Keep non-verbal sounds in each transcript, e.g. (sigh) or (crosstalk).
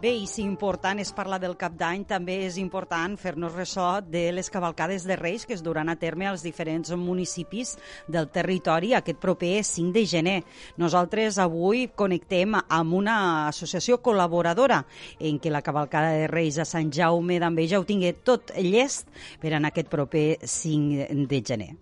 Bé, i si important és parlar del cap d'any, també és important fer-nos ressò de les cavalcades de Reis que es duran a terme als diferents municipis del territori aquest proper 5 de gener. Nosaltres avui connectem amb una associació col·laboradora en què la cavalcada de Reis a Sant Jaume d'Enveja ho tingui tot llest per en aquest proper 5 de gener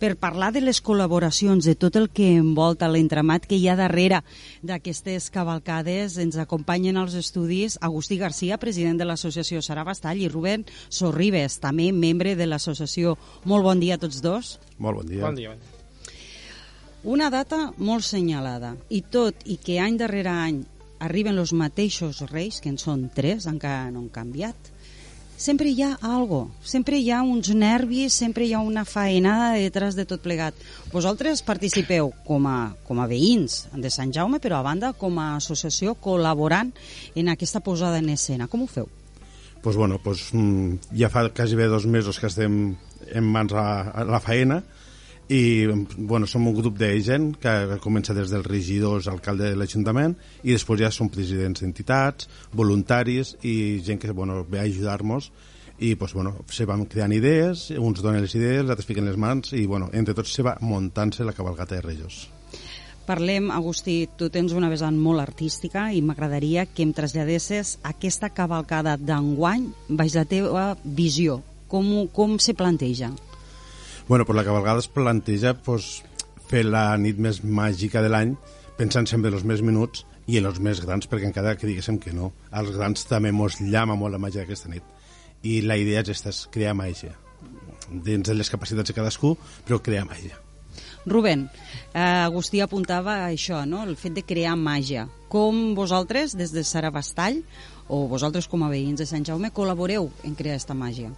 per parlar de les col·laboracions, de tot el que envolta l'entramat que hi ha darrere d'aquestes cavalcades. Ens acompanyen als estudis Agustí Garcia, president de l'associació Sara Bastall, i Rubén Sorribes, també membre de l'associació. Molt bon dia a tots dos. Molt bon dia. Bon dia. Bon dia. Una data molt senyalada, i tot i que any darrere any arriben els mateixos reis, que en són tres, encara no han canviat, sempre hi ha algo, sempre hi ha uns nervis, sempre hi ha una faenada detrás de tot plegat. Vosaltres participeu com a, com a veïns de Sant Jaume, però a banda com a associació col·laborant en aquesta posada en escena. Com ho feu? Pues bueno, pues, mm, ja fa quasi bé dos mesos que estem en mans a, a la faena i bueno, som un grup de gent que comença des dels regidors, alcalde de l'Ajuntament i després ja som presidents d'entitats, voluntaris i gent que bueno, ve a ajudar-nos i pues, bueno, se van creant idees, uns donen les idees, altres fiquen les mans i bueno, entre tots se va muntant-se la cabalgata de Rejos. Parlem, Agustí, tu tens una vessant molt artística i m'agradaria que em traslladessis aquesta cavalcada d'enguany baix la teva visió. Com, com se planteja? Bueno, pues la cabalgada es planteja pues, fer la nit més màgica de l'any pensant sempre en els més minuts i en els més grans, perquè encara que diguéssim que no, als grans també mos llama molt la màgia d'aquesta nit. I la idea és aquesta, és crear màgia. Dins de les capacitats de cadascú, però crear màgia. Rubén, eh, Agustí apuntava això, no? el fet de crear màgia. Com vosaltres, des de Sara Bastall, o vosaltres com a veïns de Sant Jaume, col·laboreu en crear aquesta màgia?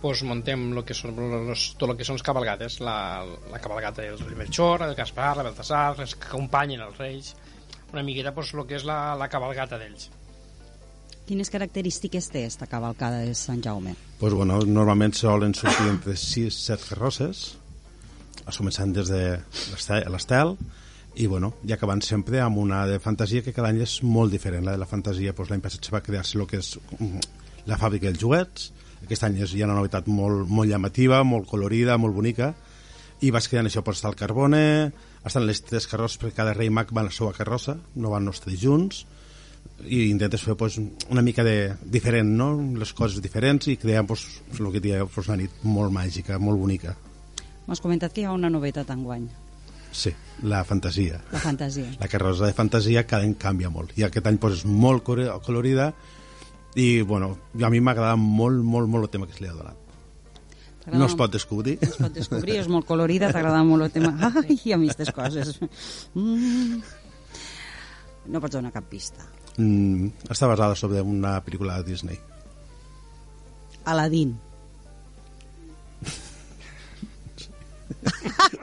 Pues, montem lo que són, los, tot el que són les cabalgades, la, la cabalgata del rei Melchor, el Gaspar, la Baltasar, els que acompanyen els reis, una miqueta pues, lo que és la, la cabalgata d'ells. Quines característiques té aquesta cavalcada de Sant Jaume? Pues, bueno, normalment solen sortir (coughs) entre 6 i 7 carrosses, començant des de l'estel, i bueno, i acabant sempre amb una de fantasia que cada any és molt diferent. La de la fantasia, pues, l'any passat se va crear-se el que és mm, la fàbrica dels juguets, aquest any hi ha una novetat molt, molt llamativa, molt colorida, molt bonica, i vas creant això per estar al Carbone, estan les tres carrosses, perquè cada rei mag va a la seva carrossa, no van els tres junts, i intentes fer pues, una mica de diferent, no? les coses diferents i crear pues, el que diria pues, una nit molt màgica, molt bonica. M'has comentat que hi ha una novetat enguany. Sí, la fantasia. La fantasia. La carrossa de fantasia cada any canvia molt. I aquest any pues, és molt colorida i bueno, a mi m'agrada molt, molt, molt el tema que se li ha donat. No es pot descobrir. No es pot descobrir, és molt colorida, t'agrada molt el tema. (laughs) Ai, a mi aquestes coses. Mm. No pots donar cap pista. Mm, està basada sobre una pel·lícula de Disney. Aladdin. (laughs)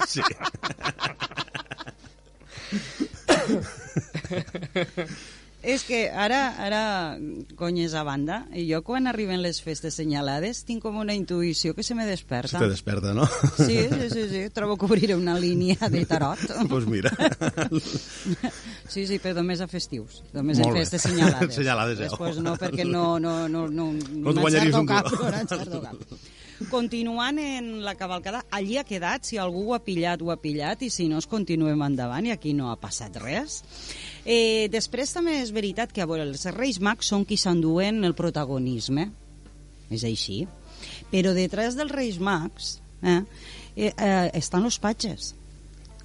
Sí. (laughs) És que ara, ara, conyes a banda, i jo quan arriben les festes senyalades tinc com una intuïció que se me desperta. Se te desperta, no? Sí, sí, sí, sí. trobo que obriré una línia de tarot. Doncs (laughs) pues mira. (laughs) Sí, sí, però només a festius, només Molt en bé. festes senyalades. Senyalades, ja. Després no, perquè no, no, no, no, No et guanyaries un cap, (laughs) no cap. Continuant en la cavalcada, allí ha quedat, si algú ho ha pillat, ho ha pillat, i si no, es continuem endavant, i aquí no ha passat res. Eh, després també és veritat que a veure, els Reis Mags són qui s'enduen el protagonisme, és així, però detrás dels Reis Mags eh, eh, eh, estan els patges.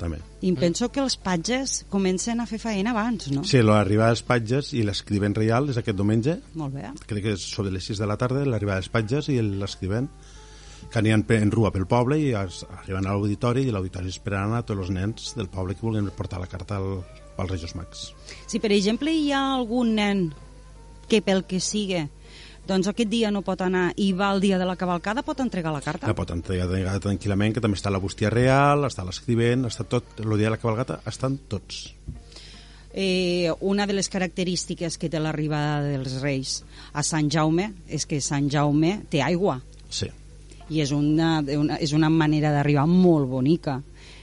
També. I penso que els patges comencen a fer feina abans, no? Sí, l'arribada dels patges i l'escrivent reial és aquest diumenge, Molt bé. crec que és sobre les 6 de la tarda, l'arribada dels patges i l'escrivent que aniran en rua pel poble i arriben a l'auditori i l'auditori esperaran a tots els nens del poble que vulguin portar la carta al, pels Reis Mags. Si, per exemple, hi ha algun nen que pel que sigui doncs aquest dia no pot anar i va al dia de la cavalcada, pot entregar la carta? La pot entregar tranquil·lament, que també està la bústia real, està l'escrivent, està tot, el dia de la cavalgata, estan tots. Eh, una de les característiques que té l'arribada dels Reis a Sant Jaume és que Sant Jaume té aigua. Sí. I és una, una, és una manera d'arribar molt bonica.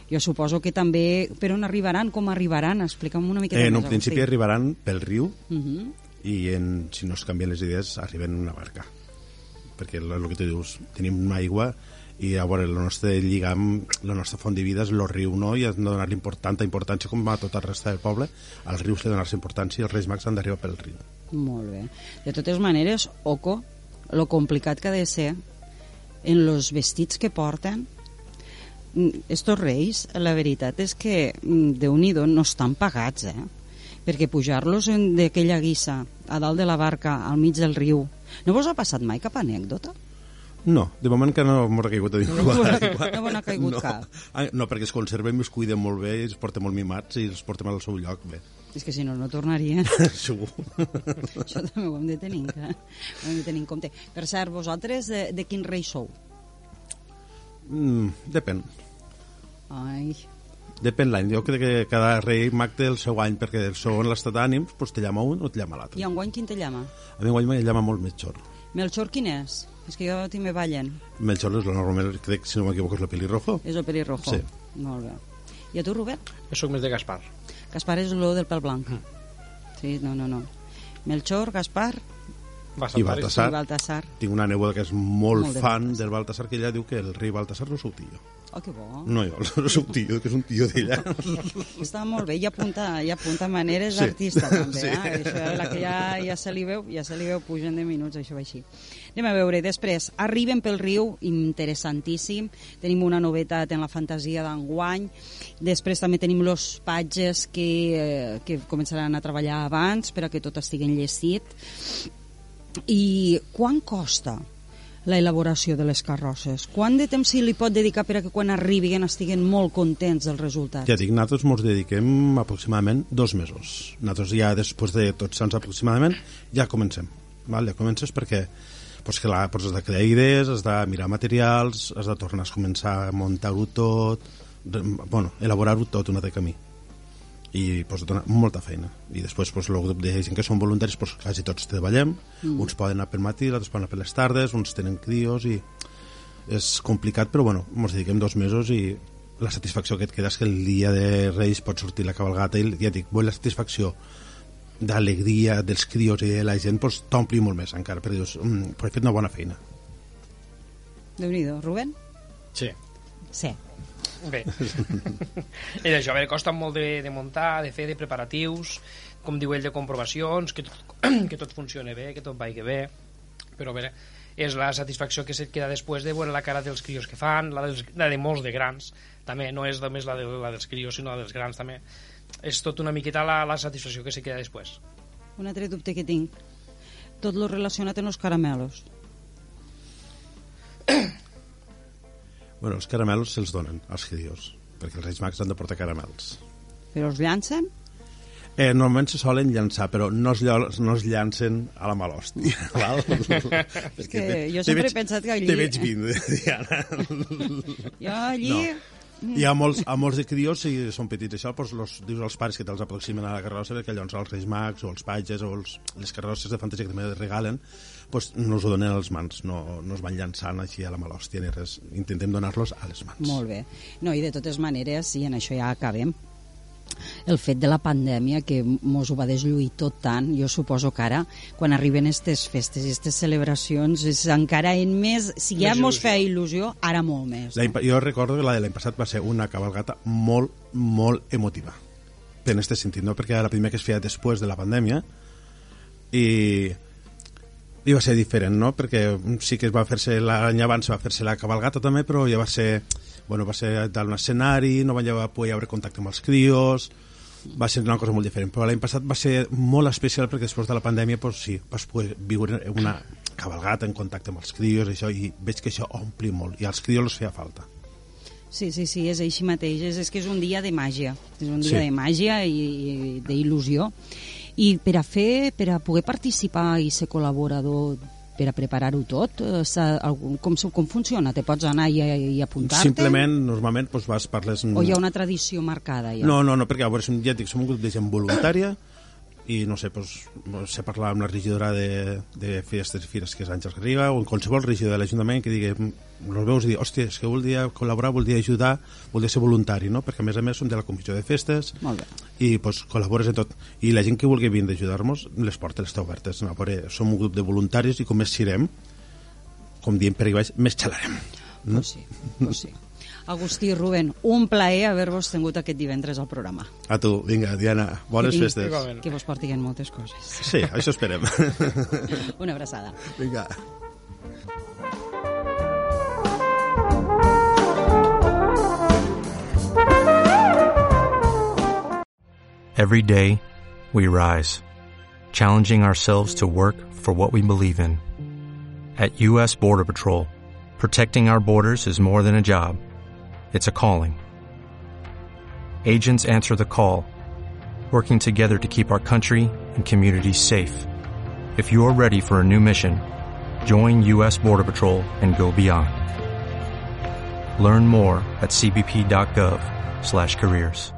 Jo suposo que també... Per on arribaran? Com arribaran? Explica'm una miqueta eh, en més. un principi arribaran pel riu, Uh -huh. i en, si no es canvien les idees arriben en una barca perquè el, el que tu dius, tenim aigua i veure, el nostre lligam la nostra font de vida és el riu no? i hem de donar-li tanta importància com a tota la resta del poble als rius li donar-se importància i els Reis Mags han d'arribar pel riu Molt bé. De totes maneres, Oco, lo complicat que ha de ser en los vestits que porten estos reis, la veritat és que mm, déu nhi no estan pagats, eh? Perquè pujar-los d'aquella guissa a dalt de la barca, al mig del riu, no vos ha passat mai cap anècdota? No, de moment que no m'ha caigut a ningú. No no vos n'ha caigut no. cap. Ah, No, perquè es conserven i es cuiden molt bé i els portem molt mimats i els portem al seu lloc bé. És que si no, no tornaria. (laughs) Segur. Això també ho hem de tenir, en ca- ho hem de tenir en compte. Per cert, vosaltres de, de quin rei sou? Mm, depèn. Ai, Depèn l'any. Jo crec que cada rei mag té el seu any, perquè el segon l'estat d'ànims doncs te llama un o te llama l'altre. i enguany quin te llama? A mi guany me llama molt Melchor. Melchor quin és? És que jo tinc me ballen. Melchor és el normalment, crec, si no m'equivoco, és el pelirrojo. És el pelirrojo. Sí. Molt bé. I a tu, Robert? Jo sóc més de Gaspar. Gaspar és lo del pèl blanc. Mm. Sí, no, no, no. Melchor, Gaspar Bastant I. Baltasar. i Baltasar. Tinc una neboda que és molt, Molt de fan del Baltasar, que ella diu que el rei Baltasar no sou tio. Oh, que bo. No jo, no sou tio, que és un tio d'ella. (laughs) Està molt bé, i apunta, i apunta maneres Sí. d'artista, també. Sí. Eh? Això, la que ja, ja se li veu, ja se li veu pugen de minuts, això va així. Anem a veure, després, arriben pel riu, interessantíssim, tenim una novetat en la fantasia d'enguany, després també tenim los patges que, eh, que començaran a treballar abans per a que tot estigui enllestit. I quan costa la elaboració de les carrosses? Quant de temps s'hi li pot dedicar per a que quan arribin estiguen molt contents dels resultats? Ja dic, nosaltres ens dediquem aproximadament dos mesos. Nosaltres ja després de tots sants aproximadament ja comencem. Val? Ja comences perquè pues, que la, pues, has de crear idees, has de mirar materials, has de tornar a començar a muntar-ho tot, bueno, elaborar-ho tot una de camí i pues, dona molta feina i després pues, el grup de gent que són voluntaris pues, quasi tots treballem, mm. uns poden anar per matí altres poden anar per les tardes, uns tenen crios i és complicat però bueno, ens dediquem dos mesos i la satisfacció que et queda és que el dia de Reis pot sortir la cabalgata i ja et dic, vull la satisfacció d'alegria dels crios i de la gent pues, t'ompli molt més encara perquè dius, mm, però he fet una bona feina déu nhi Rubén? Sí. Sí. Bé. (laughs) I això, a veure, costa molt de, de muntar, de fer, de preparatius, com diu ell, de comprovacions, que tot, (clears throat) que tot funcione bé, que tot vagi bé, però a veure, és la satisfacció que se't queda després de veure la cara dels crios que fan, la, dels, la de molts de grans, també, no és només la, de, la dels crios, sinó la dels grans també. És tot una miqueta la, la satisfacció que se queda després. Un altre dubte que tinc. Tot lo relacionat amb els caramelos. Bueno, els caramels se'ls donen als crios perquè els Reis Mags han de portar caramels Però els llancen? Eh, normalment se solen llançar, però no es, no es llancen a la mala hòstia. (laughs) Val? és que jo sempre he pensat que allí- Te veig vindre, (laughs) Diana. Jo allí... No. Hi ha molts, a molts crios, si són petits, això, doncs, los, dius als pares que te'ls aproximen a la carrossa, perquè llavors els Reis Mags o els patges o els, les carrosses de fantasia que també regalen, doncs no us ho donen a les mans, no, no es van llançant així a la mala hòstia ni res. Intentem donar-los a les mans. Molt bé. No, i de totes maneres, i en això ja acabem, el fet de la pandèmia que mos ho va deslluir tot tant, jo suposo que ara, quan arriben aquestes festes i aquestes celebracions, és encara en més... Si ja mos feia il·lusió, ara molt més. Pa- Jo recordo que la de l'any passat va ser una cabalgata molt, molt emotiva. En aquest sentit, no? Perquè era la primera que es feia després de la pandèmia i, i va ser diferent, no? Perquè sí que es va fer-se l'any abans va fer-se la cabalgata també, però ja va ser bueno, va ser dalt un escenari, no va ja poder haver contacte amb els crios, va ser una cosa molt diferent, però l'any passat va ser molt especial perquè després de la pandèmia pues, sí, vas poder viure una cabalgata en contacte amb els crios això, i veig que això ompli molt i als crios els feia falta Sí, sí, sí, és així mateix. És, és que és un dia de màgia. És un dia Sí. de màgia i, i d'il·lusió. I per a fer, per a poder participar i ser col·laborador per a preparar-ho tot, eh, com, com funciona? Te pots anar i, i apuntar-te? Simplement, normalment, doncs, vas per les... O hi ha una tradició marcada ja? No, no, no, perquè a veure, som- ja dic, som un grup de gent voluntària i no sé, doncs, sé parlar amb la regidora de, de festes i fires que és Àngels Garriga o en qualsevol regidor de l'Ajuntament que digui, els veus i dir, hòstia, és que voldria col·laborar, voldria ajudar, voldria ser voluntari, no? Perquè a més a més som de la comissió de festes Molt bé. i doncs, col·labores en tot. I la gent que vulgui vindre a ajudar-nos, les portes estan obertes. No? Veure, som un grup de voluntaris i com més sirem, com diem per aquí baix, més xalarem. No? Pues sí, pues sí. Agustí, Rubén, un plaer haver-vos tingut aquest divendres al programa. A tu, vinga, Diana, bones I festes. Igualment. Que vos portiguen moltes coses. Sí, això esperem. (laughs) Una abraçada. vinga. Every day, we rise, challenging ourselves to work for what we believe in. At U.S. Border Patrol, protecting our borders is more than a job, it's a calling. Agents answer the call, working together to keep our country and communities safe. If you're ready for a new mission, join U.S. Border Patrol and go beyond. Learn more at cbp.gov/careers.